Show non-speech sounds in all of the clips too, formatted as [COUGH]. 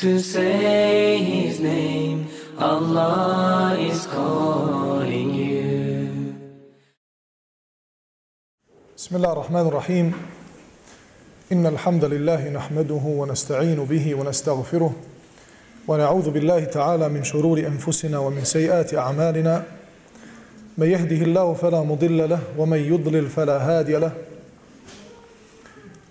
to say his name. Allah is calling you. بسم الله الرحمن الرحيم إن الحمد لله نحمده ونستعين به ونستغفره ونعوذ بالله تعالى من شرور أنفسنا ومن سيئات أعمالنا من يهده الله فلا مضل له ومن يضلل فلا هادي له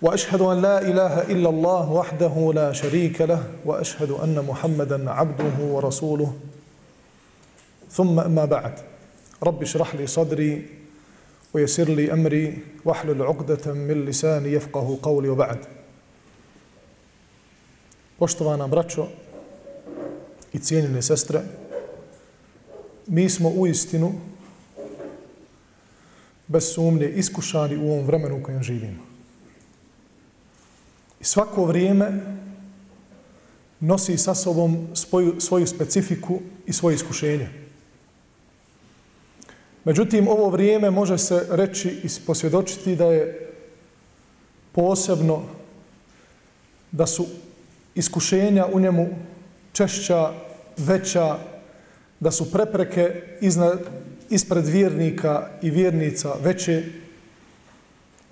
وأشهد أن لا إله إلا الله وحده لا شريك له وأشهد أن محمدا عبده ورسوله ثم أما بعد رب اشرح لي صدري ويسر لي أمري واحلل عقدة من لساني يفقه قولي وبعد Poštovana braćo i cijenjene sestre, mi smo u istinu bez sumnje iskušani u ovom vremenu u kojem živimo. I svako vrijeme nosi sa sobom svoju, svoju specifiku i svoje iskušenje. Međutim, ovo vrijeme može se reći i posvjedočiti da je posebno da su iskušenja u njemu češća, veća, da su prepreke iznad, ispred vjernika i vjernica veće,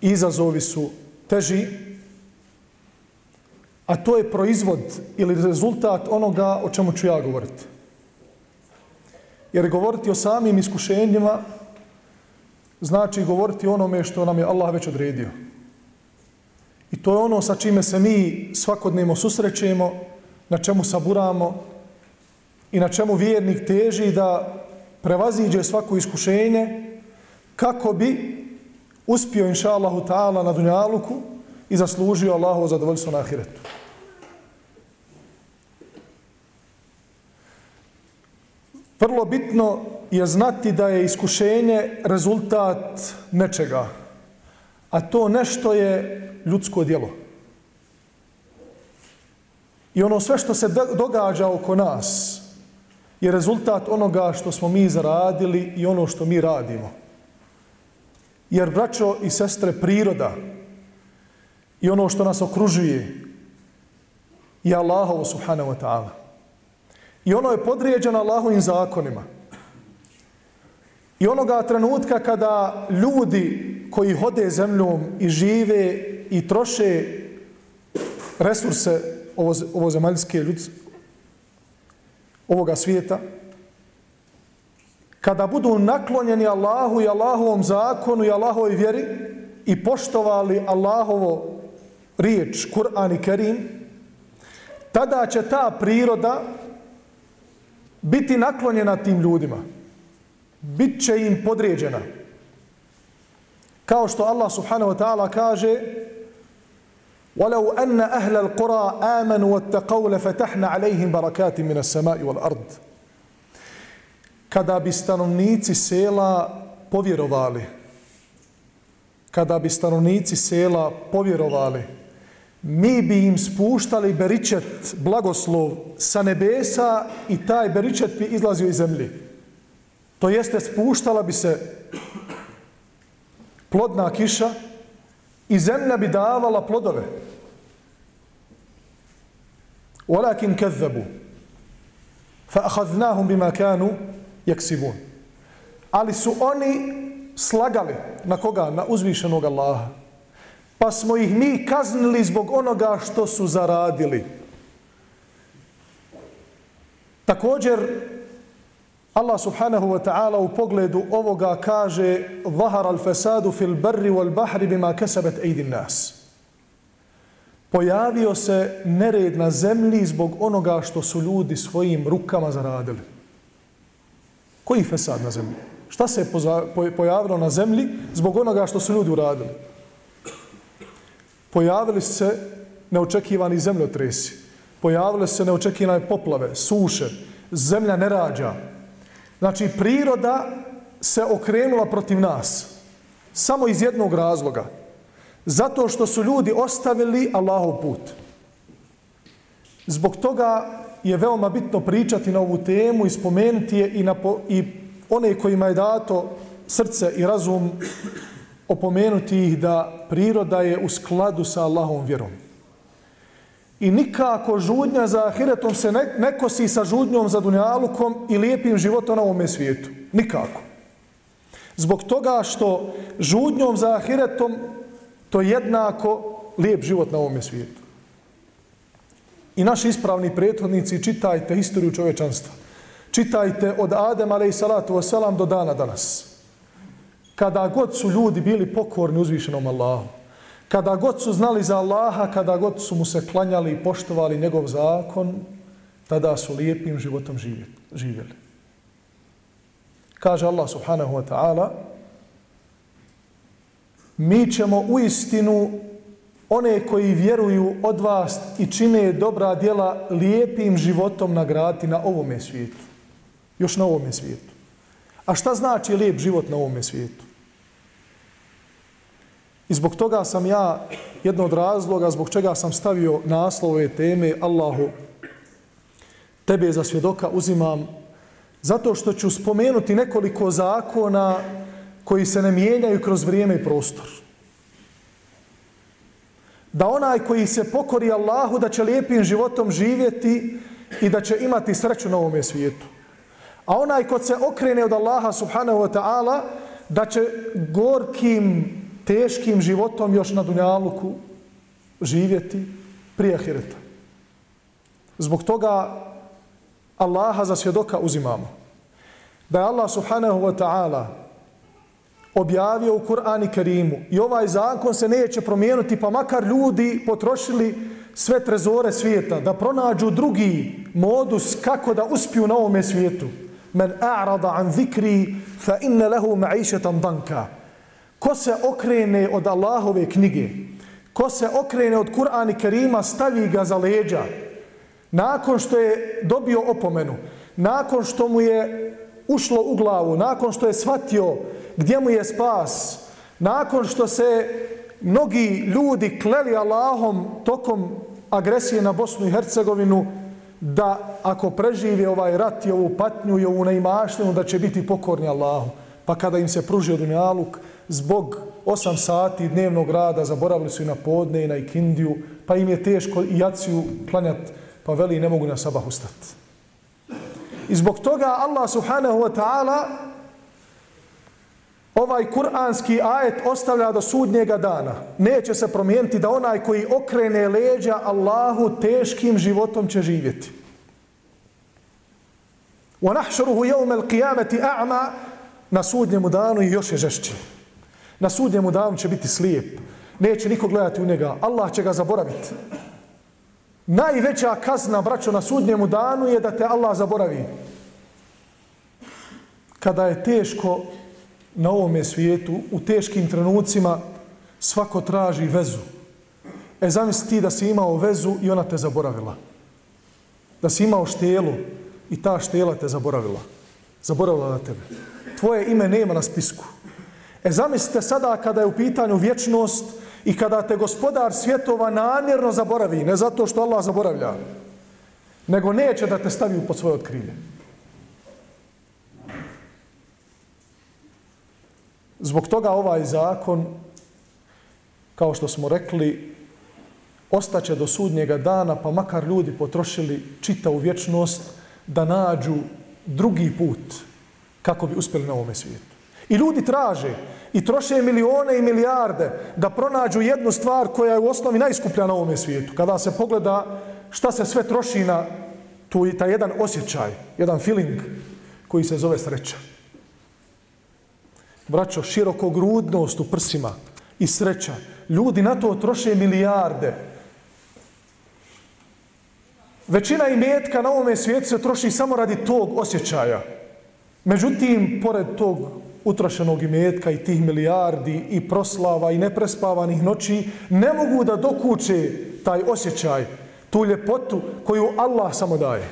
izazovi su teži, a to je proizvod ili rezultat onoga o čemu ću ja govoriti. Jer govoriti o samim iskušenjima znači govoriti onome što nam je Allah već odredio. I to je ono sa čime se mi svakodnevno susrećemo, na čemu saburamo i na čemu vjernik teži da prevaziđe svako iskušenje kako bi uspio, inša Allahu ta'ala, na dunjaluku i zaslužio Allahu zadovoljstvo na ahiretu. Vrlo bitno je znati da je iskušenje rezultat nečega, a to nešto je ljudsko djelo. I ono sve što se događa oko nas je rezultat onoga što smo mi zaradili i ono što mi radimo. Jer, braćo i sestre, priroda i ono što nas okružuje je Allahovo subhanahu wa ta'ala. I ono je podrijeđeno Allahovim zakonima. I onoga trenutka kada ljudi koji hode zemljom i žive i troše resurse ovo, ovo zemaljske ljudi, ovoga svijeta, kada budu naklonjeni Allahu i Allahovom zakonu i Allahovoj vjeri i poštovali Allahovo riječ, Kur'an i Kerim, tada će ta priroda biti naklonjena tim ljudima. Bit će im podređena. Kao što Allah subhanahu wa ta'ala kaže وَلَوْ أَنَّ أَهْلَ الْقُرَىٰ آمَنُوا وَاتَّقَوْا لَفَتَحْنَا عَلَيْهِمْ بَرَكَاتٍ مِنَ السَّمَاءِ وَالْأَرْضِ Kada bi stanovnici sela povjerovali, kada bi stanovnici sela povjerovali, mi bi im spuštali beričet, blagoslov sa nebesa i taj beričet bi izlazio iz zemlje. To jeste, spuštala bi se plodna kiša i zemlja bi davala plodove. Walakin kazzabu fa akhadnahum bima kanu yaksibun. Ali su oni slagali na koga? Na uzvišenog Allaha pa smo ih mi kaznili zbog onoga što su zaradili. Također, Allah subhanahu wa ta'ala u pogledu ovoga kaže Zahar al fesadu fil barri wal bahri bima kesabet eidin nas. Pojavio se nered na zemlji zbog onoga što su ljudi svojim rukama zaradili. Koji fesad na zemlji? Šta se je pojavilo na zemlji zbog onoga što su ljudi uradili? Pojavili se neočekivani zemljotresi. Pojavile se neočekivane poplave, suše, zemlja ne rađa. Znači, priroda se okrenula protiv nas. Samo iz jednog razloga. Zato što su ljudi ostavili Allahov put. Zbog toga je veoma bitno pričati na ovu temu i spomenuti je i, na po, i one kojima je dato srce i razum opomenuti ih da priroda je u skladu sa Allahovom vjerom. I nikako žudnja za ahiretom se ne, ne kosi sa žudnjom za dunjalukom i lijepim životom na ovome svijetu. Nikako. Zbog toga što žudnjom za ahiretom to je jednako lijep život na ovom svijetu. I naši ispravni prethodnici čitajte historiju čovečanstva. Čitajte od Adem a.s. do dana danas. Kada god su ljudi bili pokorni uzvišenom Allahu, kada god su znali za Allaha, kada god su mu se klanjali i poštovali njegov zakon, tada su lijepim životom živjeli. Kaže Allah subhanahu wa ta'ala, mi ćemo u istinu one koji vjeruju od vas i čine dobra djela lijepim životom nagrati na ovome svijetu. Još na ovome svijetu. A šta znači lijep život na ovome svijetu? I zbog toga sam ja, jedno od razloga zbog čega sam stavio naslov ove teme, Allahu, tebe za svjedoka uzimam, zato što ću spomenuti nekoliko zakona koji se ne mijenjaju kroz vrijeme i prostor. Da onaj koji se pokori Allahu, da će lijepim životom živjeti i da će imati sreću na ovome svijetu. A onaj ko se okrene od Allaha subhanahu wa ta'ala, da će gorkim teškim životom još na dunjaluku živjeti prije ahireta. Zbog toga Allaha za svjedoka uzimamo. Da je Allah subhanahu wa ta'ala objavio u Kur'ani Kerimu i ovaj zakon se neće promijenuti pa makar ljudi potrošili sve trezore svijeta da pronađu drugi modus kako da uspiju na ovome svijetu. Men a'rada an zikri fa inne lehu ma'išetan danka. Ko se okrene od Allahove knjige, ko se okrene od Kur'ana Kerima, stavi ga za leđa. Nakon što je dobio opomenu, nakon što mu je ušlo u glavu, nakon što je shvatio gdje mu je spas, nakon što se mnogi ljudi kleli Allahom tokom agresije na Bosnu i Hercegovinu, da ako preživi ovaj rat i ovu patnju i ovu neimaštinu, da će biti pokorni Allahu. Pa kada im se pružio dunjaluk, zbog 8 sati dnevnog rada zaboravili su i na podne i na ikindiju, pa im je teško i jaciju klanjati, pa veli ne mogu na sabah ustati. I zbog toga Allah subhanahu wa ta'ala ovaj kuranski ajet ostavlja do sudnjega dana. Neće se promijeniti da onaj koji okrene leđa Allahu teškim životom će živjeti. وَنَحْشَرُهُ يَوْمَ الْقِيَامَةِ أَعْمَا Na sudnjemu danu i još je žešći. Na sudnjemu danu će biti slijep. Neće niko gledati u njega. Allah će ga zaboraviti. Najveća kazna, braćo, na sudnjemu danu je da te Allah zaboravi. Kada je teško na ovome svijetu, u teškim trenucima, svako traži vezu. E, zamisli ti da si imao vezu i ona te zaboravila. Da si imao štelu i ta štela te zaboravila. Zaboravila na tebe. Tvoje ime nema na spisku. E zamislite sada kada je u pitanju vječnost i kada te gospodar svjetova namjerno zaboravi, ne zato što Allah zaboravlja, nego neće da te stavi pod svoje otkrilje. Zbog toga ovaj zakon, kao što smo rekli, ostaće do sudnjega dana, pa makar ljudi potrošili čita u vječnost da nađu drugi put kako bi uspjeli na ovome svijetu. I ljudi traže, i troše milione i milijarde da pronađu jednu stvar koja je u osnovi najskuplja na ovom svijetu. Kada se pogleda šta se sve troši na tu i taj jedan osjećaj, jedan feeling koji se zove sreća. Braćo, širokogrudnost u prsima i sreća. Ljudi na to troše milijarde. Većina imetka na ovome svijetu se troši samo radi tog osjećaja. Međutim, pored tog utrošenog imetka i tih milijardi i proslava i neprespavanih noći, ne mogu da dokuće taj osjećaj, tu ljepotu koju Allah samo daje.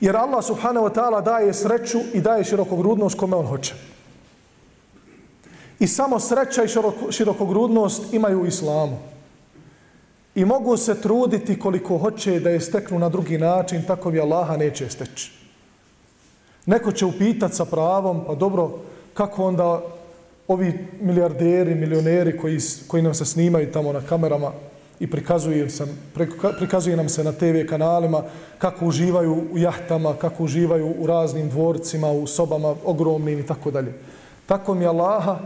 Jer Allah subhanahu wa ta'ala daje sreću i daje širokogrudnost kome on hoće. I samo sreća i širokogrudnost imaju u islamu. I mogu se truditi koliko hoće da je steknu na drugi način, tako bi Allaha neće steći. Neko će upitati sa pravom, pa dobro, kako onda ovi milijarderi, milioneri koji, koji nam se snimaju tamo na kamerama i prikazuju, sam, prikazuju nam se na TV kanalima kako uživaju u jahtama, kako uživaju u raznim dvorcima, u sobama ogromnim i tako dalje. Tako mi Allaha,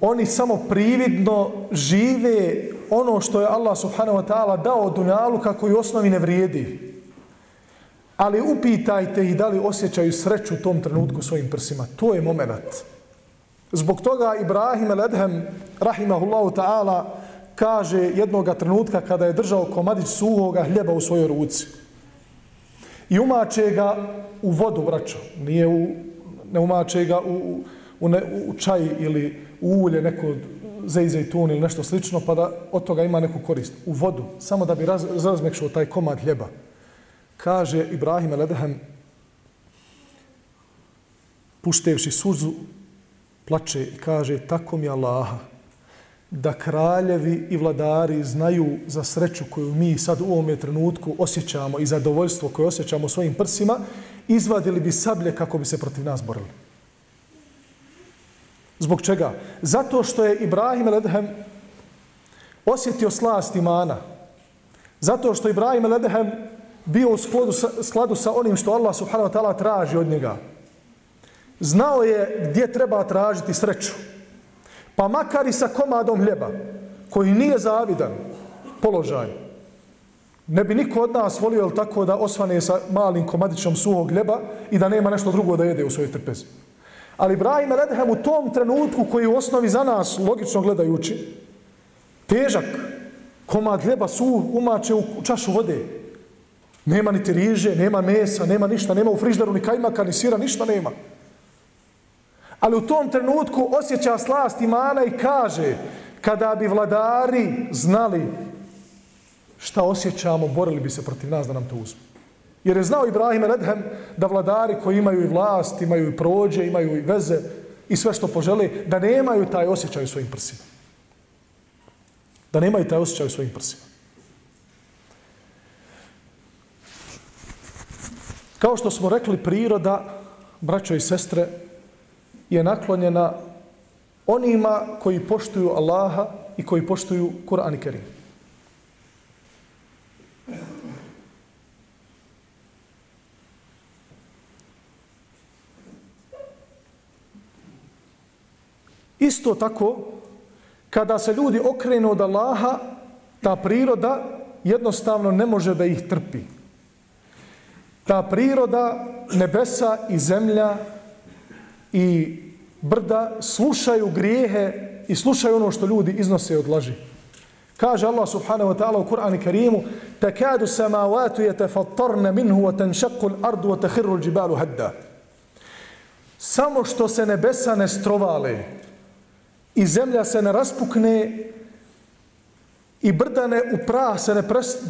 oni samo prividno žive ono što je Allah subhanahu wa ta'ala dao dunjalu kako i osnovi ne vrijedi. Ali upitajte ih da li osjećaju sreću u tom trenutku svojim prsima. To je moment. Zbog toga Ibrahim el-Edhem, rahimahullahu ta'ala, kaže jednoga trenutka kada je držao komadić suhoga hljeba u svojoj ruci. I umače ga u vodu, braćo. Nije u, ne umače ga u, u, ne, u čaj ili u ulje, neko zejzejtun ili nešto slično, pa da od toga ima neku korist. U vodu, samo da bi raz, razmekšao taj komad hljeba kaže Ibrahim Aledehem, puštevši suzu, plače i kaže, tako mi Allaha, da kraljevi i vladari znaju za sreću koju mi sad u ovome trenutku osjećamo i zadovoljstvo koje osjećamo svojim prsima, izvadili bi sablje kako bi se protiv nas borili. Zbog čega? Zato što je Ibrahim Ledhem osjetio slast imana. Zato što Ibrahim Ledhem bio u skladu sa, skladu sa onim što Allah subhanahu wa ta'ala traži od njega. Znao je gdje treba tražiti sreću. Pa makar i sa komadom hljeba, koji nije zavidan položaj, ne bi niko od nas volio ili tako da osvane sa malim komadićom suhog hljeba i da nema nešto drugo da jede u svojoj trpezi. Ali Ibrahim Redhem u tom trenutku koji u osnovi za nas, logično gledajući, težak komad hljeba su umače u čašu vode, Nema niti riže, nema mesa, nema ništa, nema u frižderu ni kajmaka, ni sira, ništa nema. Ali u tom trenutku osjeća slast imana i kaže kada bi vladari znali šta osjećamo, borili bi se protiv nas da nam to uzmu. Jer je znao Ibrahim Redhem da vladari koji imaju i vlast, imaju i prođe, imaju i veze i sve što požele, da nemaju taj osjećaj u svojim prsima. Da nemaju taj osjećaj u svojim prsima. Kao što smo rekli, priroda, braćo i sestre, je naklonjena onima koji poštuju Allaha i koji poštuju Kur'an i Kerim. Isto tako, kada se ljudi okrenu od Allaha, ta priroda jednostavno ne može da ih trpi ta priroda, nebesa i zemlja i brda slušaju grijehe i slušaju ono što ljudi iznose od laži. Kaže Allah subhanahu wa ta'ala u Kur'anu Karimu takadu samawatu yatafattarna minhu wa tanshaqu al-ardu wa takhiru al-jibalu hadda. Samo što se nebesa ne strovale i zemlja se ne raspukne i brdane u prah se ne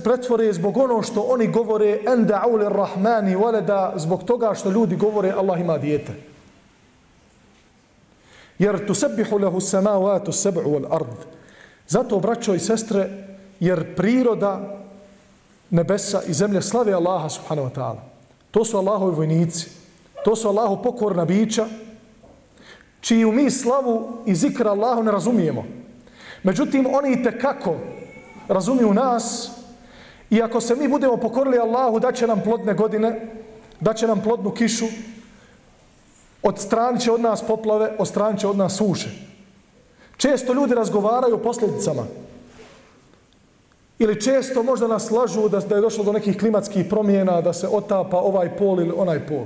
pretvore zbog ono što oni govore enda auli rahmani waleda zbog toga što ljudi govore Allah ima dijete. Jer tu sebihu lehu samavatu sebu wal ard. Zato, braćo i sestre, jer priroda nebesa i zemlje slave Allaha subhanahu wa ta'ala. To su Allahovi vojnici. To su Allahu pokorna bića čiju mi slavu i zikra Allahu ne razumijemo. Međutim, oni i kako razumiju nas i ako se mi budemo pokorili Allahu da će nam plodne godine, da će nam plodnu kišu, Od strani će od nas poplave, od strani će od nas suše. Često ljudi razgovaraju o posljedicama. Ili često možda nas lažu da, da je došlo do nekih klimatskih promjena, da se otapa ovaj pol ili onaj pol.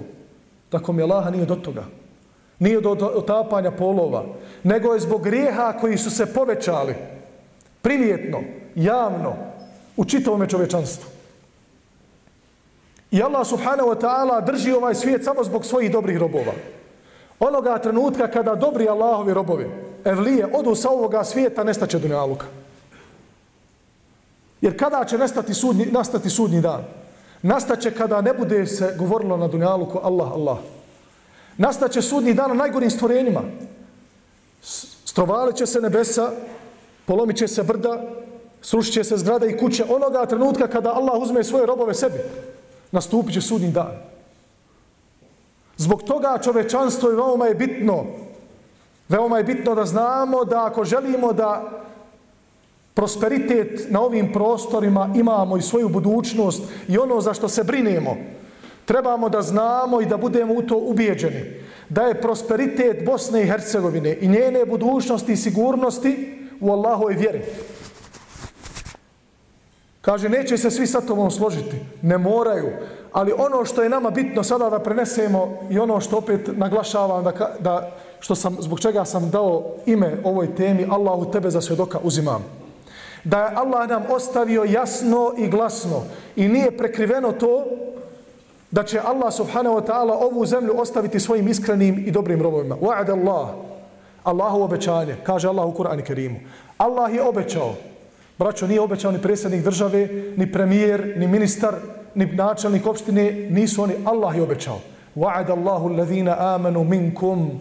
Tako mi Allaha nije do toga. Nije do otapanja polova. Nego je zbog grijeha koji su se povećali. Primjetno javno, u čitavome čovečanstvu. I Allah subhanahu wa ta'ala drži ovaj svijet samo zbog svojih dobrih robova. Onoga trenutka kada dobri Allahovi robovi, evlije, odu sa ovoga svijeta, nestaće dunjaluka. Jer kada će nastati sudnji, nastati sudnji dan? Nastaće kada ne bude se govorilo na dunjaluku Allah, Allah. Nastaće sudnji dan na najgorim stvorenjima. Strovalit će se nebesa, polomit će se brda, srušit će se zgrada i kuće. Onoga trenutka kada Allah uzme svoje robove sebi, nastupit će sudnji dan. Zbog toga čovečanstvo je veoma je bitno. Veoma je bitno da znamo da ako želimo da prosperitet na ovim prostorima imamo i svoju budućnost i ono za što se brinemo, trebamo da znamo i da budemo u to ubijeđeni. Da je prosperitet Bosne i Hercegovine i njene budućnosti i sigurnosti u Allahoj vjeri. Kaže, neće se svi sa tobom složiti. Ne moraju. Ali ono što je nama bitno sada da prenesemo i ono što opet naglašavam da, da što sam, zbog čega sam dao ime ovoj temi, Allahu tebe za svjedoka uzimam. Da je Allah nam ostavio jasno i glasno i nije prekriveno to da će Allah subhanahu wa ta'ala ovu zemlju ostaviti svojim iskrenim i dobrim robovima. Wa'ad Allah. Allahu obećanje. Kaže Allah u Kur'anu Kerimu. Allah je obećao Braćo, nije obećao ni predsjednik države, ni premijer, ni ministar, ni načelnik opštine, nisu oni. Allah je obećao. Wa'ad Allahu alladhina amanu minkum.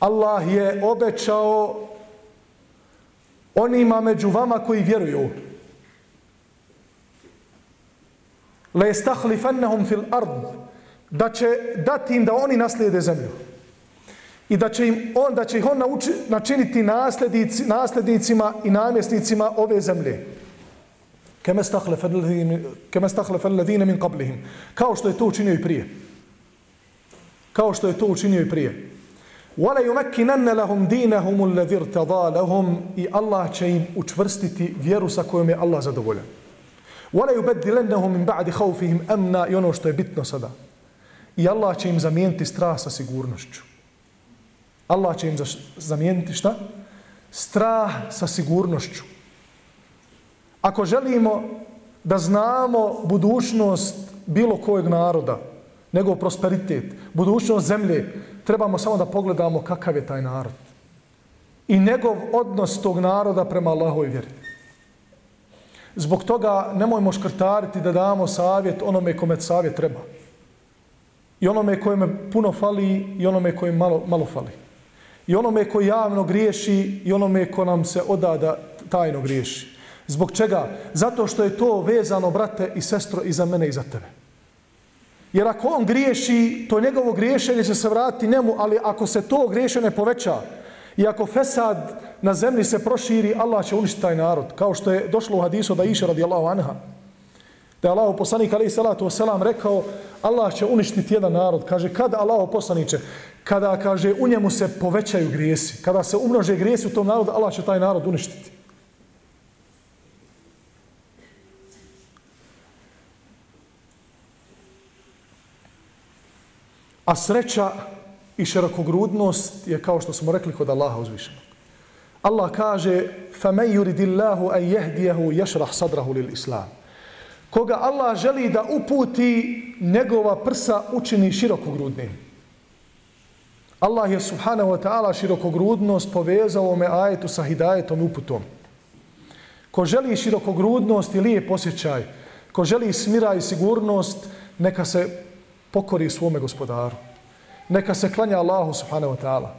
Allah je obećao onima među vama koji vjeruju. La yastakhlifanhum fil ard. Da će dati im da oni naslijede zemlju i da će im on da će ih on nauči, načiniti nasljednici, nasljednicima i namjesnicima ove zemlje. Kema stahlefe alladhina min qablihim. Kao što je to učinio i prije. Kao što je to učinio i prije. Wala yumakkinanna lahum dinahum alladhi irtada lahum i Allah će im učvrstiti vjeru sa kojom je Allah zadovoljan. Wala yubaddilannahum min ba'di khawfihim amna i ono što je bitno sada. I Allah će im zamijeniti strah sa sigurnošću. Allah će im zamijeniti šta? Strah sa sigurnošću. Ako želimo da znamo budućnost bilo kojeg naroda, nego prosperitet, budućnost zemlje, trebamo samo da pogledamo kakav je taj narod. I njegov odnos tog naroda prema Allahoj vjeri. Zbog toga nemojmo škrtariti da damo savjet onome kome savjet treba. I onome kojeme puno fali i onome kojem malo, malo fali i onome ko javno griješi i onome ko nam se oda da tajno griješi. Zbog čega? Zato što je to vezano, brate i sestro, i za mene i za tebe. Jer ako on griješi, to njegovo griješenje će se vratiti njemu, ali ako se to griješenje poveća i ako fesad na zemlji se proširi, Allah će uništiti taj narod. Kao što je došlo u hadisu da iše radijallahu anha. Da je Allah poslanik alaihi salatu wasalam rekao Allah će uništiti jedan narod. Kaže, kada Allah poslaniće? Kada, kaže, u njemu se povećaju grijesi. Kada se umnože grijesi u tom narodu, Allah će taj narod uništiti. A sreća i širokogrudnost je kao što smo rekli kod Allaha uzvišenog. Allah kaže: "Fa man yuridillahu an yahdiyahu yashrah sadrahu lil-islam." Koga Allah želi da uputi njegova prsa učini širokogrudnim. Allah je subhanahu wa ta'ala širokogrudnost povezao ome ajetu sa hidajetom uputom. Ko želi širokogrudnost i lijep osjećaj, ko želi smira i sigurnost, neka se pokori svome gospodaru. Neka se klanja Allahu subhanahu wa ta'ala.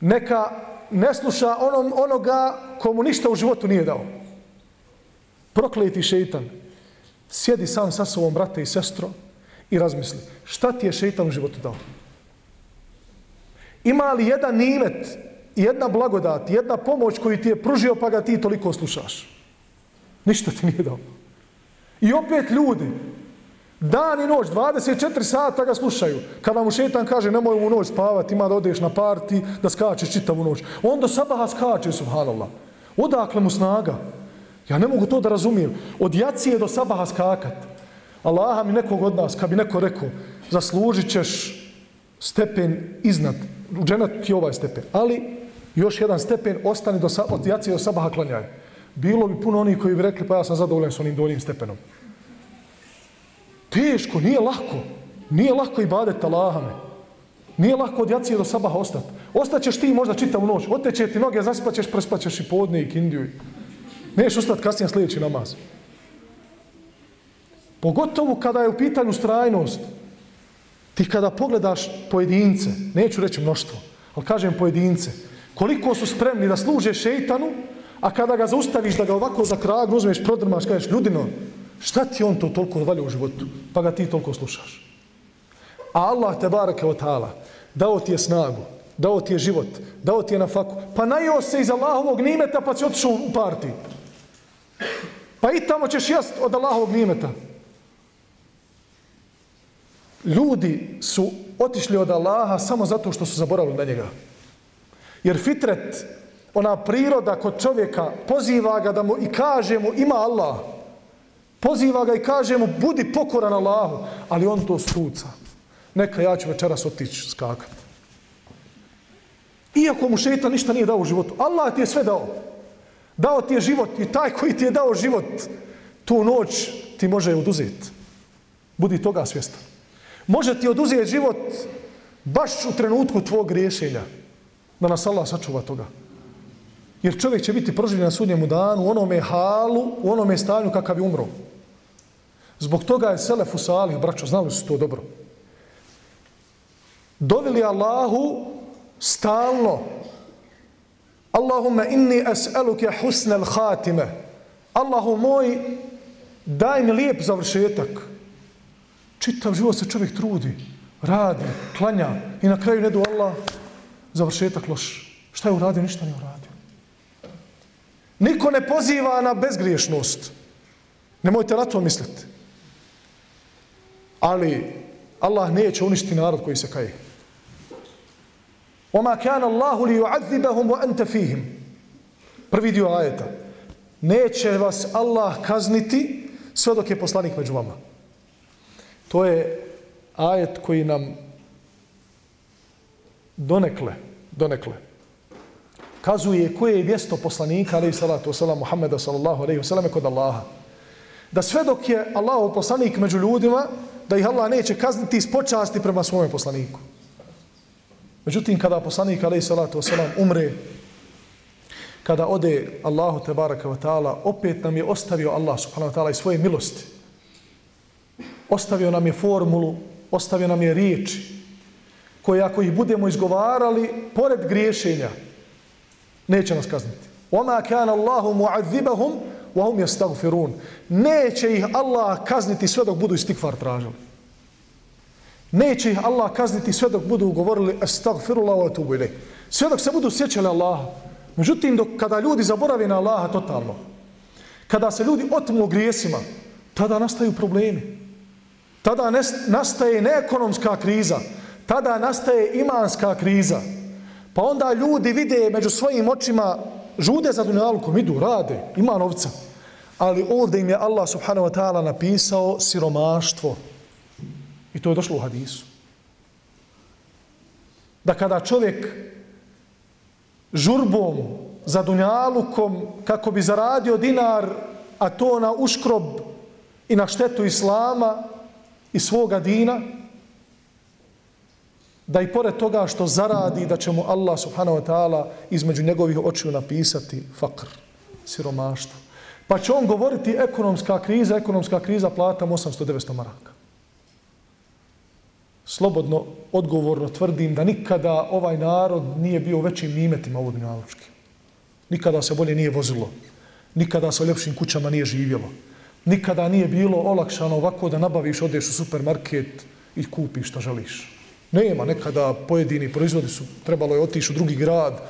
Neka ne sluša onom, onoga komu ništa u životu nije dao. Prokleti šeitan, Sjedi sam sa sobom, brate i sestro, i razmisli, šta ti je šeitan u životu dao? Ima li jedan nimet, jedna blagodat, jedna pomoć koju ti je pružio pa ga ti toliko slušaš? Ništa ti nije dao. I opet ljudi, Dan i noć, 24 sata ga slušaju. Kada mu šetan kaže nemoj u noć spavati, ima da odeš na parti, da skačeš čitavu noć. On do sabaha skače, subhanallah. Odakle mu snaga? Ja ne mogu to da razumijem. Od jacije do sabaha skakat. Allaha mi nekog od nas, kad bi neko rekao, zaslužit ćeš stepen iznad. U dženet ti ovaj stepen. Ali još jedan stepen ostani do, od jacije do sabaha klanjaj. Bilo bi puno onih koji bi rekli, pa ja sam zadovoljen s onim doljim stepenom. Teško, nije lako. Nije lako i badet Allahame. Nije lako od jacije do sabaha ostati. Ostaćeš ti možda čitavu noć. Oteće ti noge, zaspaćeš, prespaćeš i podne i kindiju. Neš ustati kasnije sljedeći namaz. Pogotovo kada je u pitanju strajnost. Ti kada pogledaš pojedince, neću reći mnoštvo, ali kažem pojedince, koliko su spremni da služe šeitanu, a kada ga zaustaviš da ga ovako za krag uzmeš, prodrmaš, kažeš, ljudino, šta ti on to toliko valja u životu, pa ga ti toliko slušaš. A Allah te barake od ta'ala, dao ti je snagu, dao ti je život, dao ti je na faku, pa najio se iz Allahovog nimeta pa si otišao u partiju. Pa i tamo ćeš jest od Allahovog nimeta. Ljudi su otišli od Allaha samo zato što su zaboravili na njega. Jer fitret, ona priroda kod čovjeka, poziva ga da mu i kaže mu ima Allah. Poziva ga i kaže mu budi pokoran Allahu. Ali on to stuca. Neka ja ću večeras otići skakat. Iako mu šeitan ništa nije dao u životu. Allah ti je sve dao. Dao ti je život i taj koji ti je dao život, tu noć ti može oduzeti. Budi toga svjestan. Može ti oduzeti život baš u trenutku tvog rješenja. Da nas Allah sačuva toga. Jer čovjek će biti proživljen na sudnjemu danu u onome halu, u onome stanju kakav je umro. Zbog toga je Selefu Salih, braćo, znali su to dobro. Doveli Allahu stalno Allahumma inni as'aluke husnel khatime. Allahu moj, daj mi lijep završetak. Čitav život se čovjek trudi, radi, klanja i na kraju ne do Allah, završetak loš. Šta je uradio? Ništa ne uradio. Niko ne poziva na bezgriješnost. Nemojte na to misliti. Ali Allah neće uništiti narod koji se kaje. Oma kan Allahu li yu'adzibahum wa anta fihim. Prvi dio ajeta. Neće vas Allah kazniti sve dok je poslanik među vama. To je ajet koji nam donekle, donekle, kazuje koje je mjesto poslanika, ali i salatu wasalam, Muhammeda sallallahu alaihi wasalam, kod Allaha. Da sve dok je Allah poslanik među ljudima, da ih Allah neće kazniti iz počasti prema svome poslaniku. Međutim, kada poslanik alaih salatu wasalam umre, kada ode Allahu te baraka wa ta'ala, opet nam je ostavio Allah subhanahu wa ta'ala i svoje milosti. Ostavio nam je formulu, ostavio nam je riječi, koje ako ih budemo izgovarali, pored griješenja, neće nas kazniti. وَمَا كَانَ اللَّهُ مُعَذِّبَهُمْ وَهُمْ يَسْتَغْفِرُونَ Neće ih Allah kazniti sve dok budu istikvar tražili. Neće ih Allah kazniti sve dok budu govorili astagfirullah wa tubu ilaih. Sve dok se budu sjećali Allaha. Međutim, dok, kada ljudi zaboravi na Allaha totalno, kada se ljudi otmu grijesima, tada nastaju problemi. Tada nastaje neekonomska kriza. Tada nastaje imanska kriza. Pa onda ljudi vide među svojim očima žude za dunjalkom, idu, rade, ima novca. Ali ovdje im je Allah subhanahu wa ta'ala napisao siromaštvo. I to je došlo u hadisu. Da kada čovjek žurbom za dunjalukom kako bi zaradio dinar, a to na uškrob i na štetu islama i svoga dina, da i pored toga što zaradi, da će mu Allah subhanahu wa ta'ala između njegovih očiju napisati fakr, siromaštvo. Pa će on govoriti ekonomska kriza, ekonomska kriza, platam 800-900 maraka slobodno, odgovorno tvrdim da nikada ovaj narod nije bio većim nimetima u Dunjalučki. Nikada se bolje nije vozilo. Nikada se u ljepšim kućama nije živjelo. Nikada nije bilo olakšano ovako da nabaviš, odeš u supermarket i kupiš što želiš. Nema, nekada pojedini proizvodi su, trebalo je otići u drugi grad,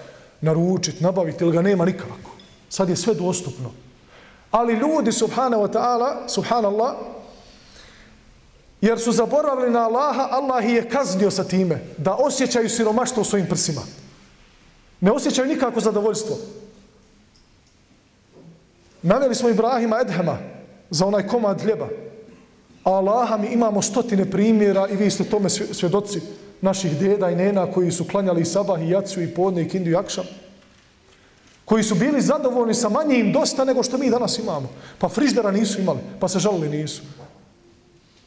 naručiti, nabaviti, ili ga nema nikako. Sad je sve dostupno. Ali ljudi, subhanahu wa ta'ala, subhanallah, Jer su zaboravili na Allaha, Allah ih je kaznio sa time da osjećaju siromaštvo u svojim prsima. Ne osjećaju nikako zadovoljstvo. Naveli smo Ibrahima Edhema za onaj komad hljeba. A Allaha mi imamo stotine primjera i vi ste tome svjedoci naših djeda i nena koji su klanjali i sabah i jaciju i podne i kindu i akšam. Koji su bili zadovoljni sa manjim dosta nego što mi danas imamo. Pa friždera nisu imali, pa se žalili nisu.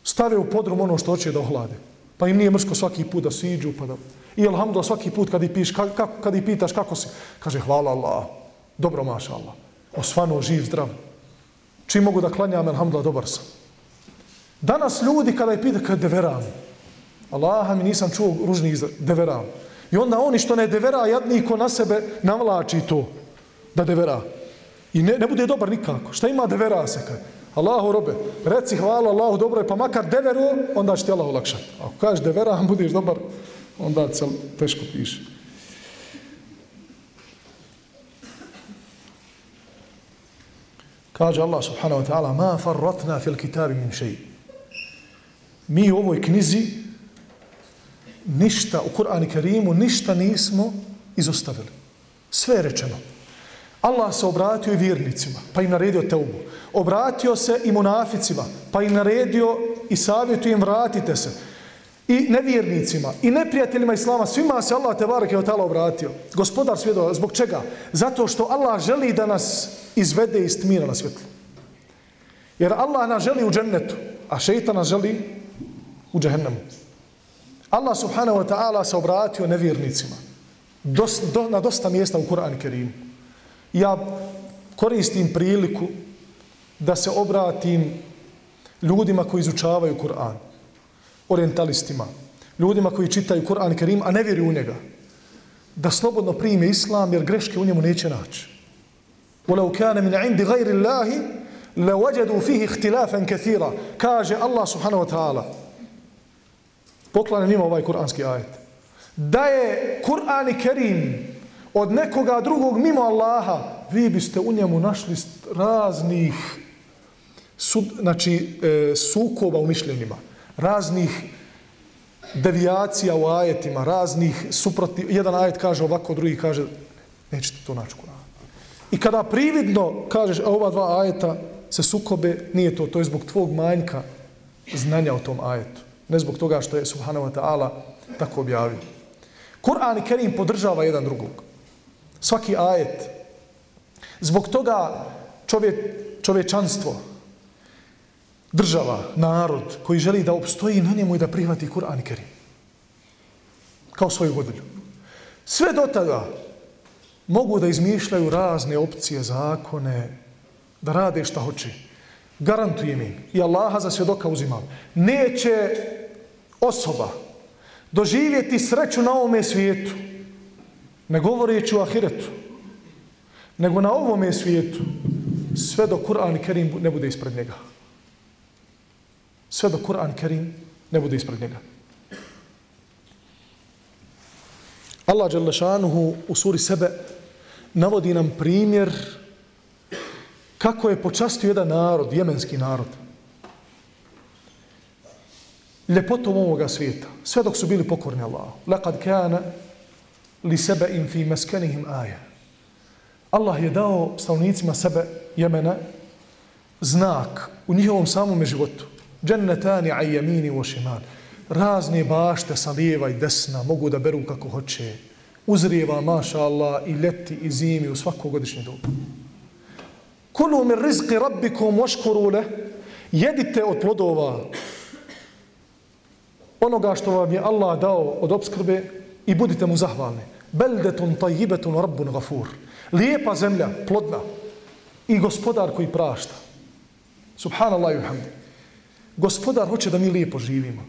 Stave u podrum ono što hoće da ohlade. Pa im nije mrsko svaki put da siđu, pa da... I alhamdulillah svaki put kad ih, piš, kako, kad ih pitaš kako si, kaže hvala Allah, dobro maša Allah, osvano, živ, zdrav. Čim mogu da klanjam, alhamdulillah, dobar sam. Danas ljudi kada ih pita, kada deveram, Allaha mi nisam čuo ružni izraz, deveram. I onda oni što ne devera, jadniko na sebe navlači to, da devera. I ne, ne bude dobar nikako. Šta ima devera se kad? Allahu robe, reci hvala Allahu dobro je, pa makar deveru, onda će ti Allah olakšati. Ako kažeš devera, [LAUGHS] budeš dobar, onda se teško piše. Kaže Allah subhanahu wa ta'ala, ma farratna fil kitabi min šeji. Mi u ovoj knjizi ništa, u Kur'an i Kerimu, ništa nismo izostavili. Sve je rečeno. Allah se obratio i vjernicima, pa im naredio teubu. Obratio se i munaficima, pa im naredio i savjetuje im vratite se. I nevjernicima, i neprijateljima Islama, svima se Allah te barake od tala obratio. Gospodar svjedo, zbog čega? Zato što Allah želi da nas izvede iz tmina na svjetlo. Jer Allah nas želi u džennetu, a šeitan nas želi u džehennemu. Allah subhanahu wa ta'ala se obratio nevjernicima. Dos, do, na dosta mjesta u Kur'an Kerimu Ja koristim priliku da se obratim ljudima koji izučavaju Kur'an, orientalistima, ljudima koji čitaju Kur'an i Kerim, a ne vjeruju u njega, da slobodno prime Islam, jer greške u njemu neće naći. وَلَوْ كَانَ مِنْ عِنْدِ غَيْرِ اللَّهِ لَوَجَدُوا فِيهِ اخْتِلَافًا كَثِيرًا kaže Allah subhanahu wa ta'ala poklane njima ovaj kuranski ajet da je Kur'an i Kerim od nekoga drugog mimo Allaha, vi biste u njemu našli raznih su, znači, e, sukoba u mišljenjima, raznih devijacija u ajetima, raznih suprotnih, jedan ajet kaže ovako, drugi kaže, nećete to naći Kur'an. I kada prividno kažeš, a ova dva ajeta se sukobe, nije to, to je zbog tvog manjka znanja o tom ajetu. Ne zbog toga što je Subhanahu wa ta'ala tako objavio. Kur'an i Kerim podržava jedan drugog. Svaki ajet. Zbog toga čovje, čovječanstvo, država, narod koji želi da opstoji na njemu i da prihvati Kur'an i Kerim. Kao svoju godinu. Sve do tada mogu da izmišljaju razne opcije, zakone, da rade šta hoće. Garantujem im i Allaha za svjedoka uzimam. Neće osoba doživjeti sreću na ovome svijetu ne govoreći o ahiretu, nego na ovome svijetu, sve do Kur'an Kerim ne bude ispred njega. Sve do Kur'an Kerim ne bude ispred njega. Allah Đelešanuhu u suri sebe navodi nam primjer kako je počastio jedan narod, jemenski narod, ljepotom ovoga svijeta, sve dok su bili pokorni Allahu. Lekad kana li sebe im fi meskenihim aja. Allah je dao stavnicima sebe Jemena znak u njihovom samom životu. Džennetani a jemini u šiman. Razne bašte sa lijeva i desna mogu da beru kako hoće. Uzrijeva, maša Allah, i ljeti i zimi u svako godišnje dobu. Kulu mi rizqi rabbikum oškurule, jedite od plodova onoga što vam je Allah dao od obskrbe i budite mu zahvalni. Beldetun tajibetun rabbun gafur. Lijepa zemlja, plodna i gospodar koji prašta. Subhanallah i hamdi. Gospodar hoće da mi lijepo živimo.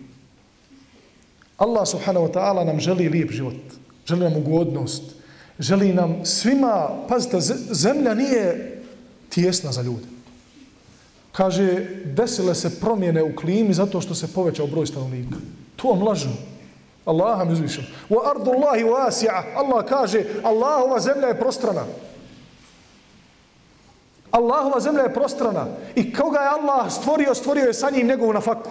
Allah subhanahu wa ta'ala nam želi lijep život. Želi nam ugodnost. Želi nam svima, pazite, zemlja nije tijesna za ljude. Kaže, desile se promjene u klimi zato što se povećao broj stanovnika. To vam lažu. Allaha mi uzvišen. Wa ardu Allahi wasi'a. Allah kaže, Allahova zemlja je prostrana. Allahova zemlja je prostrana. I koga je Allah stvorio, stvorio je sa njim njegovu nafaku.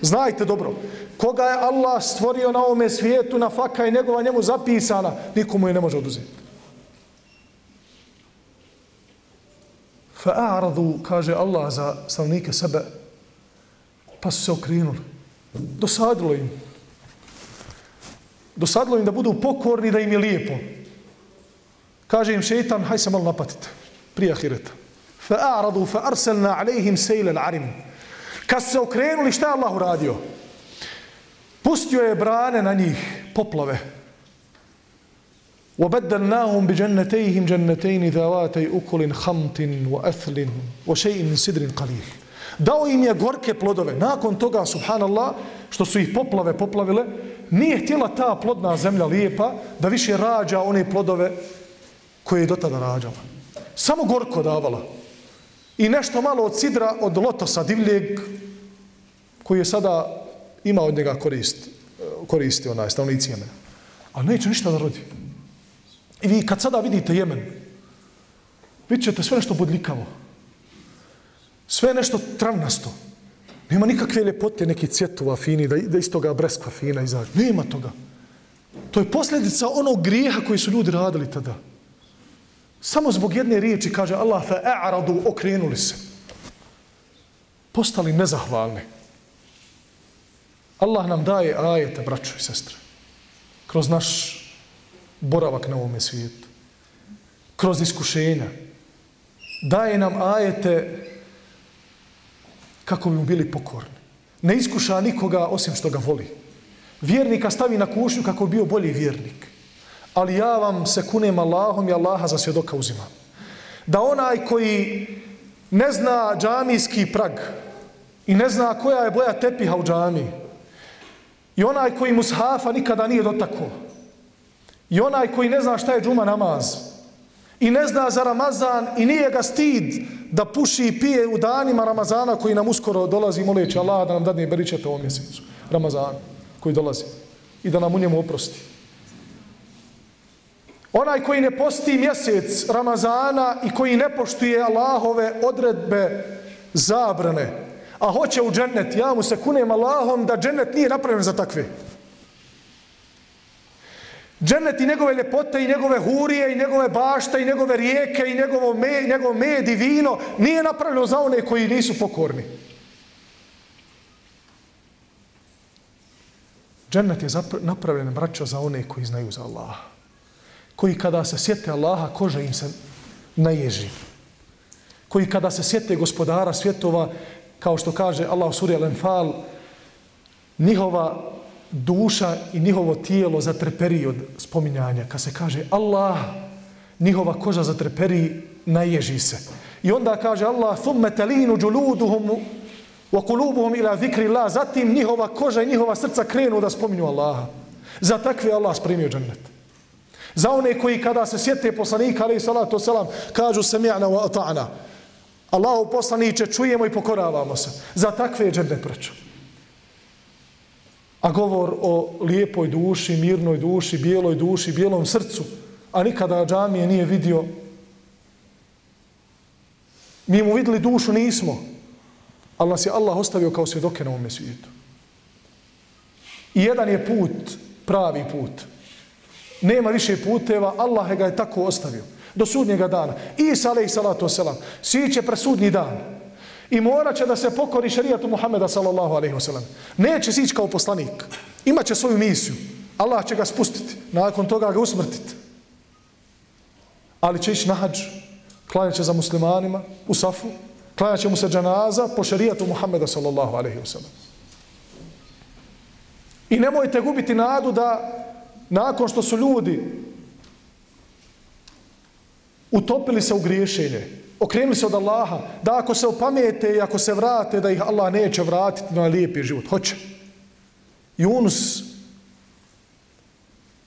Znajte dobro, koga je Allah stvorio na ovome svijetu, na faka njegova njemu zapisana, nikomu je ne može oduzeti. Fa'aradu, kaže Allah za stanovnike sebe, pa su se okrinuli. Dosadilo im Dosadilo im da budu pokorni, da im je lijepo. Kaže im šeitan, haj se malo napatite, prije ahireta. Fa'aradu, fa'arselna alejhim sejle l'arim. Kad se okrenuli, šta je Allah uradio? Pustio je brane na njih, poplave. وبدلناهم بجنتيهم جنتين ذواتي أكل خمط وأثل وشيء من سدر قليل Dao im je gorke plodove. Nakon toga, subhanallah, što su ih poplave poplavile, nije htjela ta plodna zemlja lijepa da više rađa one plodove koje je do tada rađala. Samo gorko davala. I nešto malo od sidra, od lotosa divljeg, koji je sada ima od njega korist, koristi onaj stavnici Jemena. A neće ništa da rodi. I vi kad sada vidite Jemen, vidjet ćete sve nešto budljikavo. Sve nešto travnasto. Nema nikakve ljepote, neki cvjetova fini, da, da iz toga breskva fina izađe. Nema toga. To je posljedica onog grijeha koji su ljudi radili tada. Samo zbog jedne riječi kaže Allah fa a'radu okrenuli se. Postali nezahvalni. Allah nam daje ajete, braćo i sestre, kroz naš boravak na ovome svijetu, kroz iskušenja. Daje nam ajete kako bi mu bili pokorni. Ne iskuša nikoga osim što ga voli. Vjernika stavi na kušnju kako bi bio bolji vjernik. Ali ja vam se kunem Allahom i Allaha za svjedoka uzimam. Da onaj koji ne zna džamijski prag i ne zna koja je boja tepiha u džamiji i onaj koji mushafa nikada nije dotako i onaj koji ne zna šta je džuma namaz i ne zna za Ramazan i nije ga stid da puši i pije u danima Ramazana koji nam uskoro dolazi moleći Allah da nam dadne beričete ovom mjesecu Ramazan koji dolazi i da nam u njemu oprosti. Onaj koji ne posti mjesec Ramazana i koji ne poštuje Allahove odredbe zabrane, a hoće u džennet, ja mu se kunem Allahom da džennet nije napravljen za takve. Džennet i njegove ljepote i njegove hurije i njegove bašte i njegove rijeke i njegovo me, njegov med i vino nije napravljeno za one koji nisu pokorni. Džennet je napravljen, braćo, za one koji znaju za Allaha. Koji kada se sjete Allaha, koža im se naježi. Koji kada se sjete gospodara svjetova, kao što kaže Allah u suri Al-Enfal, njihova duša i njihovo tijelo zatreperi od spominjanja. Kad se kaže Allah, njihova koža zatreperi, naježi se. I onda kaže Allah, thumme telinu džuluduhum wa kulubuhum ila zikri Allah. Zatim njihova koža i njihova srca krenu da spominju Allaha. Za takve Allah spremio džennet. Za one koji kada se sjete poslanika, ali salatu selam, kažu sami'na wa ata'na. Allahu poslaniće, čujemo i pokoravamo se. Za takve je džennet praćao. A govor o lijepoj duši, mirnoj duši, bijeloj duši, bijelom srcu, a nikada džamije nije vidio. Mi mu vidjeli dušu, nismo. Ali nas je Allah ostavio kao svjedoke na ovome svijetu. I jedan je put, pravi put. Nema više puteva, Allah ga je tako ostavio. Do sudnjega dana. Isa, alaih salatu wasalam, svi će presudnji dan. I morat će da se pokori šarijatu Muhammeda sallallahu alaihi wasallam. Neće sići kao poslanik. Imaće svoju misiju. Allah će ga spustiti. Nakon toga ga usmrtiti. Ali će ići na hađ. Klanjat će za muslimanima u safu. Klanjat će mu se džanaza po šarijatu Muhammeda sallallahu alaihi wasallam. I nemojte gubiti nadu da nakon što su ljudi utopili se u griješenje, okrenuli se od Allaha, da ako se opamete i ako se vrate, da ih Allah neće vratiti na lijepi život. Hoće. Junus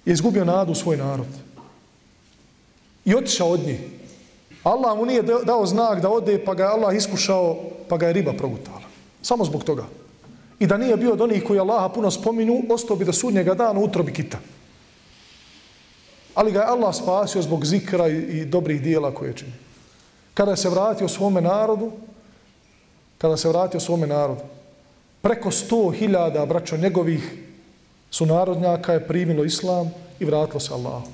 je izgubio nadu u svoj narod. I otišao od njih. Allah mu nije dao znak da ode, pa ga je Allah iskušao, pa ga je riba progutala. Samo zbog toga. I da nije bio od onih koji Allaha puno spominu, ostao bi da sudnjega dana utrobi kita. Ali ga je Allah spasio zbog zikra i, i dobrih dijela koje čini kada se vratio svome narodu, kada se vratio svome narodu, Preko sto hiljada braćo njegovih sunarodnjaka je primilo islam i vratilo se Allahu.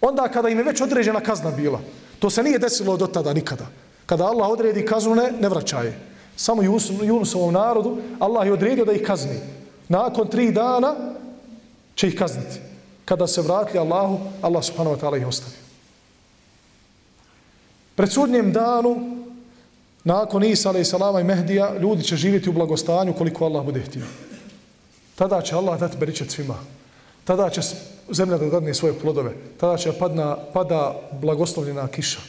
Onda kada im je već određena kazna bila, to se nije desilo do tada nikada. Kada Allah odredi kaznu, ne, ne vraćaje. Samo Junusovom narodu, Allah je odredio da ih kazni. Nakon tri dana će ih kazniti. Kada se vratili Allahu, Allah subhanahu wa ta'ala ih ostavi. Pred sudnjem danu, nakon Isa alaih salama i Mehdija, ljudi će živjeti u blagostanju koliko Allah bude htio. Tada će Allah dati beričet svima. Tada će zemlja da dadne svoje plodove. Tada će padna, pada blagoslovljena kiša.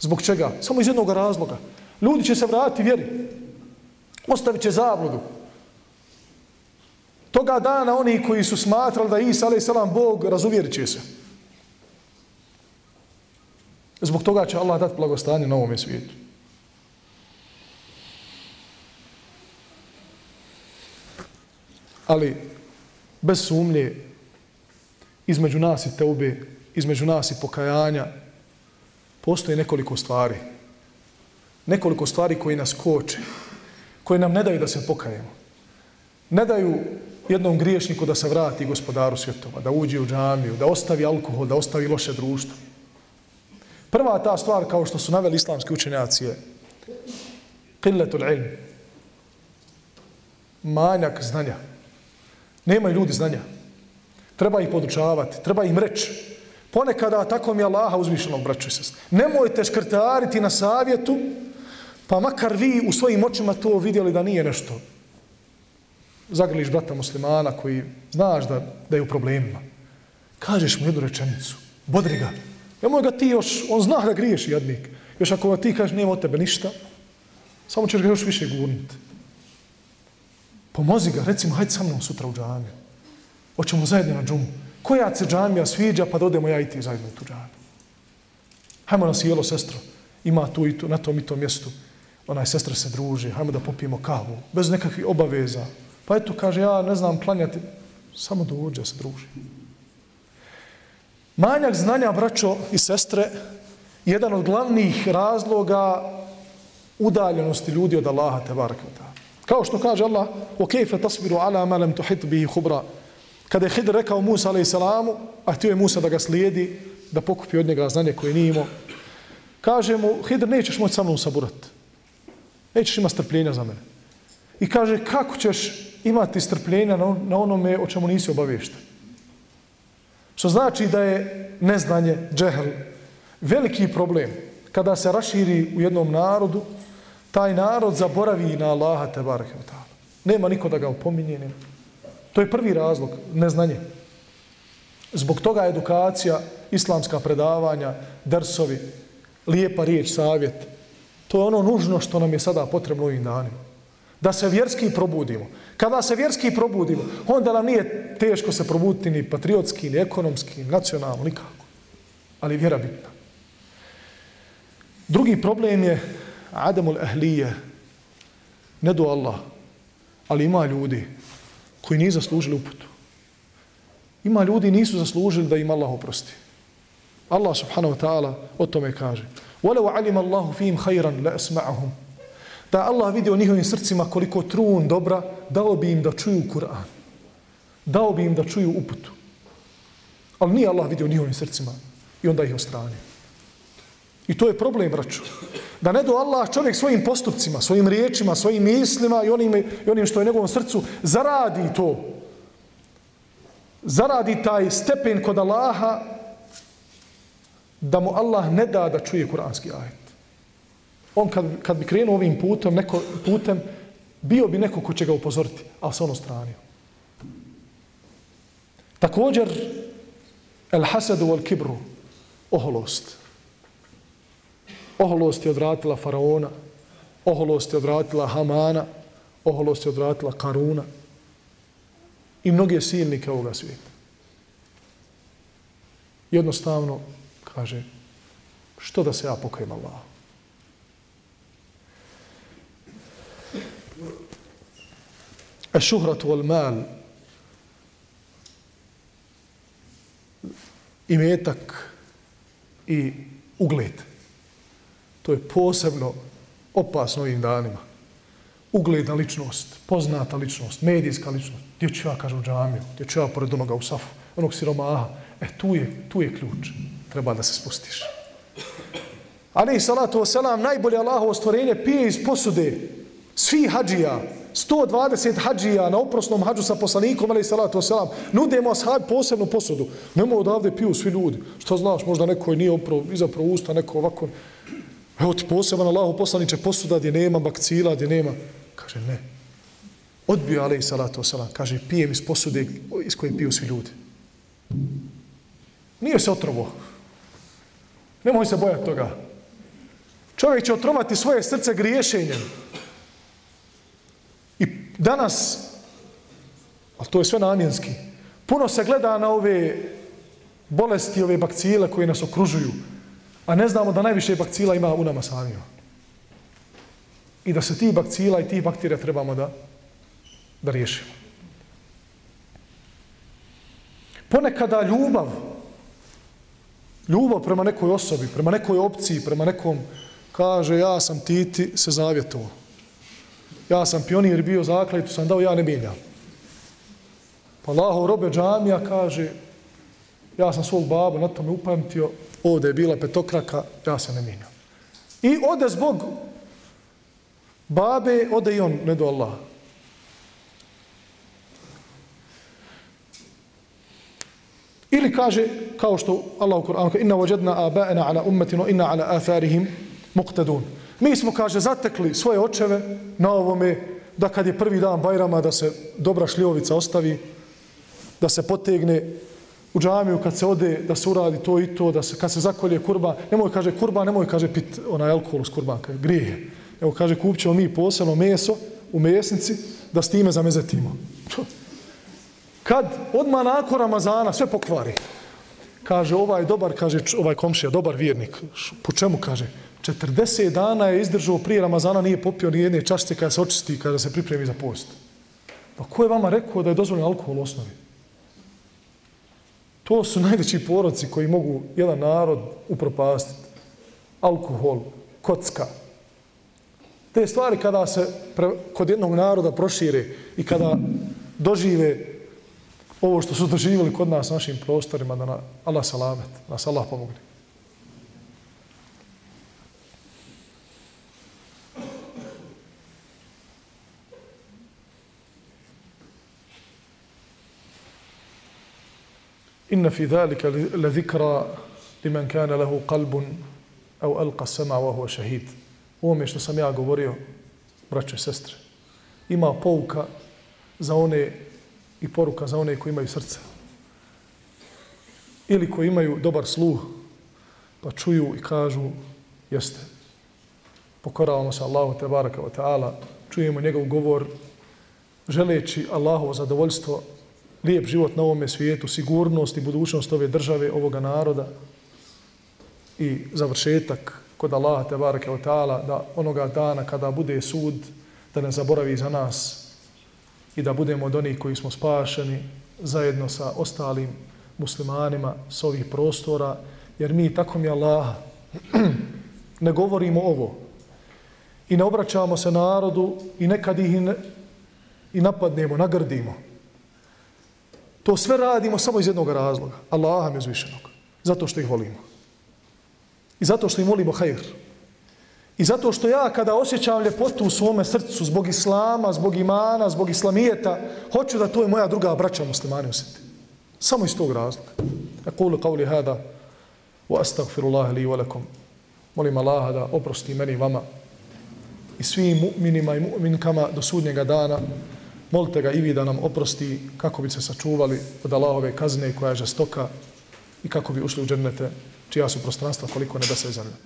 Zbog čega? Samo iz jednog razloga. Ljudi će se vratiti vjeri. Ostavit će zabludu. Toga dana oni koji su smatrali da Isa alaih salam Bog razuvjerit će se. Zbog toga će Allah dati blagostanje na ovom svijetu. Ali, bez sumnje, između nas i teube, između nas i pokajanja, postoji nekoliko stvari. Nekoliko stvari koji nas koče, koje nam ne daju da se pokajemo. Ne daju jednom griješniku da se vrati gospodaru svjetova, da uđe u džamiju, da ostavi alkohol, da ostavi loše društvo. Prva ta stvar, kao što su naveli islamski učenjaci, je qilletul ilm. Manjak znanja. Nemaju ljudi znanja. Treba ih podučavati, treba im reći. Ponekada tako mi Allaha uzvišenom, braću se. Nemojte škrtariti na savjetu, pa makar vi u svojim očima to vidjeli da nije nešto. Zagrliš brata muslimana koji znaš da, da je u problemima. Kažeš mu jednu rečenicu. Bodri ga. Nemoj ga ti još, on zna da griješ jadnik. Još ako ti kažeš nema od tebe ništa, samo ćeš ga još više gurniti. Pomozi ga, recimo, hajde sa mnom sutra u džamiju. Hoćemo zajedno na džumu. Koja se džamija sviđa, pa dodemo ja i ti zajedno u tu džamiju. Hajmo na sjelo, sestro. Ima tu i tu, na tom i tom mjestu. Onaj sestra se druži, hajmo da popijemo kavu. Bez nekakvih obaveza. Pa eto, kaže, ja ne znam klanjati. Samo dođe, se druži. Manjak znanja, braćo i sestre, jedan od glavnih razloga udaljenosti ljudi od Allaha te barakata. Kao što kaže Allah, o kejfe tasbiru ala ma lam tuhit bihi hubra. Kada je Hidr rekao Musa alaih salamu, a htio je Musa da ga slijedi, da pokupi od njega znanje koje nije imao, kaže mu, Hidr, nećeš moći sa mnom saburat. Nećeš imati strpljenja za mene. I kaže, kako ćeš imati strpljenja na onome o čemu nisi obavješten? Što znači da je neznanje, džehl, veliki problem. Kada se raširi u jednom narodu, taj narod zaboravi na Allaha te barake Nema niko da ga opominje. Nema. To je prvi razlog, neznanje. Zbog toga edukacija, islamska predavanja, dersovi, lijepa riječ, savjet, to je ono nužno što nam je sada potrebno ovim danima. Da se vjerski probudimo. Kada se vjerski probudimo, onda nam nije teško se probuditi ni patriotski, ni ekonomski, ni nacionalno, nikako. Ali vjera bitna. Drugi problem je Adamul Ahlije. Ne do Allah. Ali ima ljudi koji nisu zaslužili uputu. Ima ljudi nisu zaslužili da im Allah oprosti. Allah subhanahu wa ta'ala o tome kaže. وَلَوْ عَلِمَ اللَّهُ فِيهِمْ خَيْرًا لَأَسْمَعَهُمْ da Allah vidi u njihovim srcima koliko trun dobra, dao bi im da čuju Kur'an. Dao bi im da čuju uputu. Ali nije Allah vidio njihovim srcima i onda ih ostranio. I to je problem, braću. Da ne do Allah čovjek svojim postupcima, svojim riječima, svojim mislima i onim, i onim što je njegovom srcu zaradi to. Zaradi taj stepen kod Allaha da mu Allah ne da da čuje kuranski ajet on kad, kad bi krenuo ovim putem, neko, putem, bio bi neko ko će ga upozoriti, ali se on ostranio. Također, el hasadu wal kibru, oholost. Oholost je odvratila faraona, oholost je odvratila Hamana, oholost je odvratila Karuna i mnoge silnike ovoga svijeta. Jednostavno, kaže, što da se ja pokajem Allah? الشهرة والمال imetak i ugled. To je posebno opasno ovim danima. ugledna ličnost, poznata ličnost, medijska ličnost. Gdje ću ja, kaže, u džamiju? Gdje ću ja pored onoga u safu? Onog siromaha? E, tu je, tu je ključ. Treba da se spustiš. Ali i salatu wasalam, najbolje Allahovo stvorenje pije iz posude svi hađija, 120 hađija na oprosnom hađu sa poslanikom, ali salatu wasalam, nudemo ashab posebnu posudu. Nemo odavde piju svi ljudi. Što znaš, možda neko nije opro, izapravo usta, neko ovako. Evo ti poseban Allahu poslaniče posuda gdje nema bakcila, gdje nema. Kaže, ne. Odbio ali salatu wasalam. Kaže, pijem iz posude iz koje piju svi ljudi. Nije se otrovo. Nemoj se bojati toga. Čovjek će otrovati svoje srce griješenjem. Danas, ali to je sve namjenski, puno se gleda na ove bolesti, ove bakcijele koje nas okružuju, a ne znamo da najviše bakcila ima u nama samima. I da se ti bakcila i ti bakterija trebamo da, da riješimo. Ponekada ljubav, ljubav prema nekoj osobi, prema nekoj opciji, prema nekom kaže ja sam ti se zavjetovao. Ja sam pionir bio zakletu, sam dao, ja ne mijenjam. Pa Allahov robe džamija kaže ja sam svog babu na tome upamtio, ovdje je bila petokraka, ja se ne mijenjam. I ode zbog babe, ode i on, ne do Allaha. Ili kaže, kao što Allah u Kur'anu, inna vođedna aba'ena ala ummetinu, inna ala atharihim, muqtadun. Mi smo, kaže, zatekli svoje očeve na ovome da kad je prvi dan Bajrama da se dobra šljovica ostavi, da se potegne u džamiju kad se ode, da se uradi to i to, da se, kad se zakolje kurba, nemoj kaže kurba, nemoj kaže pit onaj alkohol s kurbanka, grije. Evo kaže kupit mi posebno meso u mesnici da s time zamezetimo. [LAUGHS] Kad odmah nakon Ramazana sve pokvari, kaže ovaj dobar, kaže ovaj komšija, dobar vjernik, po čemu kaže, 40 dana je izdržao prije Ramazana, nije popio ni jedne čašice kada se očisti, kada se pripremi za post. Pa ko je vama rekao da je dozvoljen alkohol u osnovi? To su najveći porodci koji mogu jedan narod upropastiti. Alkohol, kocka. Te stvari kada se pre, kod jednog naroda prošire i kada dožive ovo što su doživjeli kod nas našim prostorima, da na Allah salamet, nas Allah pomogne. إن في ذلك لذكرى لمن كان له قلب أو ألقى السمع وهو شهيد Ovo što sam ja govorio, braće i sestre, ima pouka za one i poruka za one koji imaju srce. Ili koji imaju dobar sluh, pa čuju i kažu, jeste, pokoravamo se Allahu te baraka wa ta'ala, čujemo njegov govor, želeći Allahovo zadovoljstvo, lijep život na ovome svijetu, sigurnost i budućnost ove države, ovoga naroda i završetak kod Allaha te barake od ta'ala da onoga dana kada bude sud da ne zaboravi za nas i da budemo od onih koji smo spašeni zajedno sa ostalim muslimanima s ovih prostora jer mi tako mi Allaha [CLEARS THROAT] ne govorimo ovo i ne obraćamo se narodu i nekad ih i, ne, i napadnemo, nagrdimo. To sve radimo samo iz jednog razloga. Allaha mi uzvišenog. Zato što ih volimo. I zato što im volimo hajr. I zato što ja kada osjećam ljepotu u svome srcu zbog islama, zbog imana, zbog islamijeta, hoću da to je moja druga braća muslimani osjeti. Samo iz tog razloga. A kulu kavli hada wa astagfirullahi li velekom. Molim Allaha da oprosti meni i vama i svim mu'minima i mu'minkama do sudnjega dana molite ga i vi da nam oprosti kako bi se sačuvali od Allahove kazne koja je žestoka i kako bi ušli u džennete čija su prostranstva koliko nebesa i zemlja.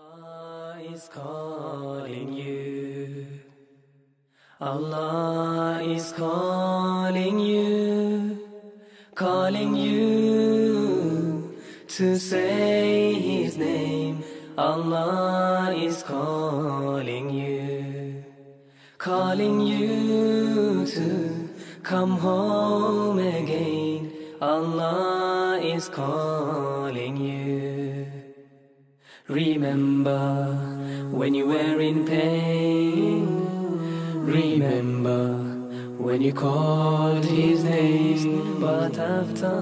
Allah is calling you. Allah is calling you. Calling you to say his name. Allah is calling you. Calling you come home again. Allah is calling you. Remember when you were in pain. Remember when you called his name. But after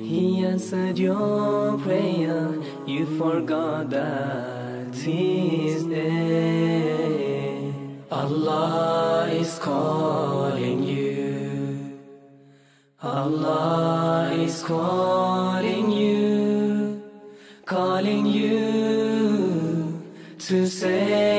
he answered your prayer, you forgot that he is there. Allah is calling you. Allah is calling you, calling you to say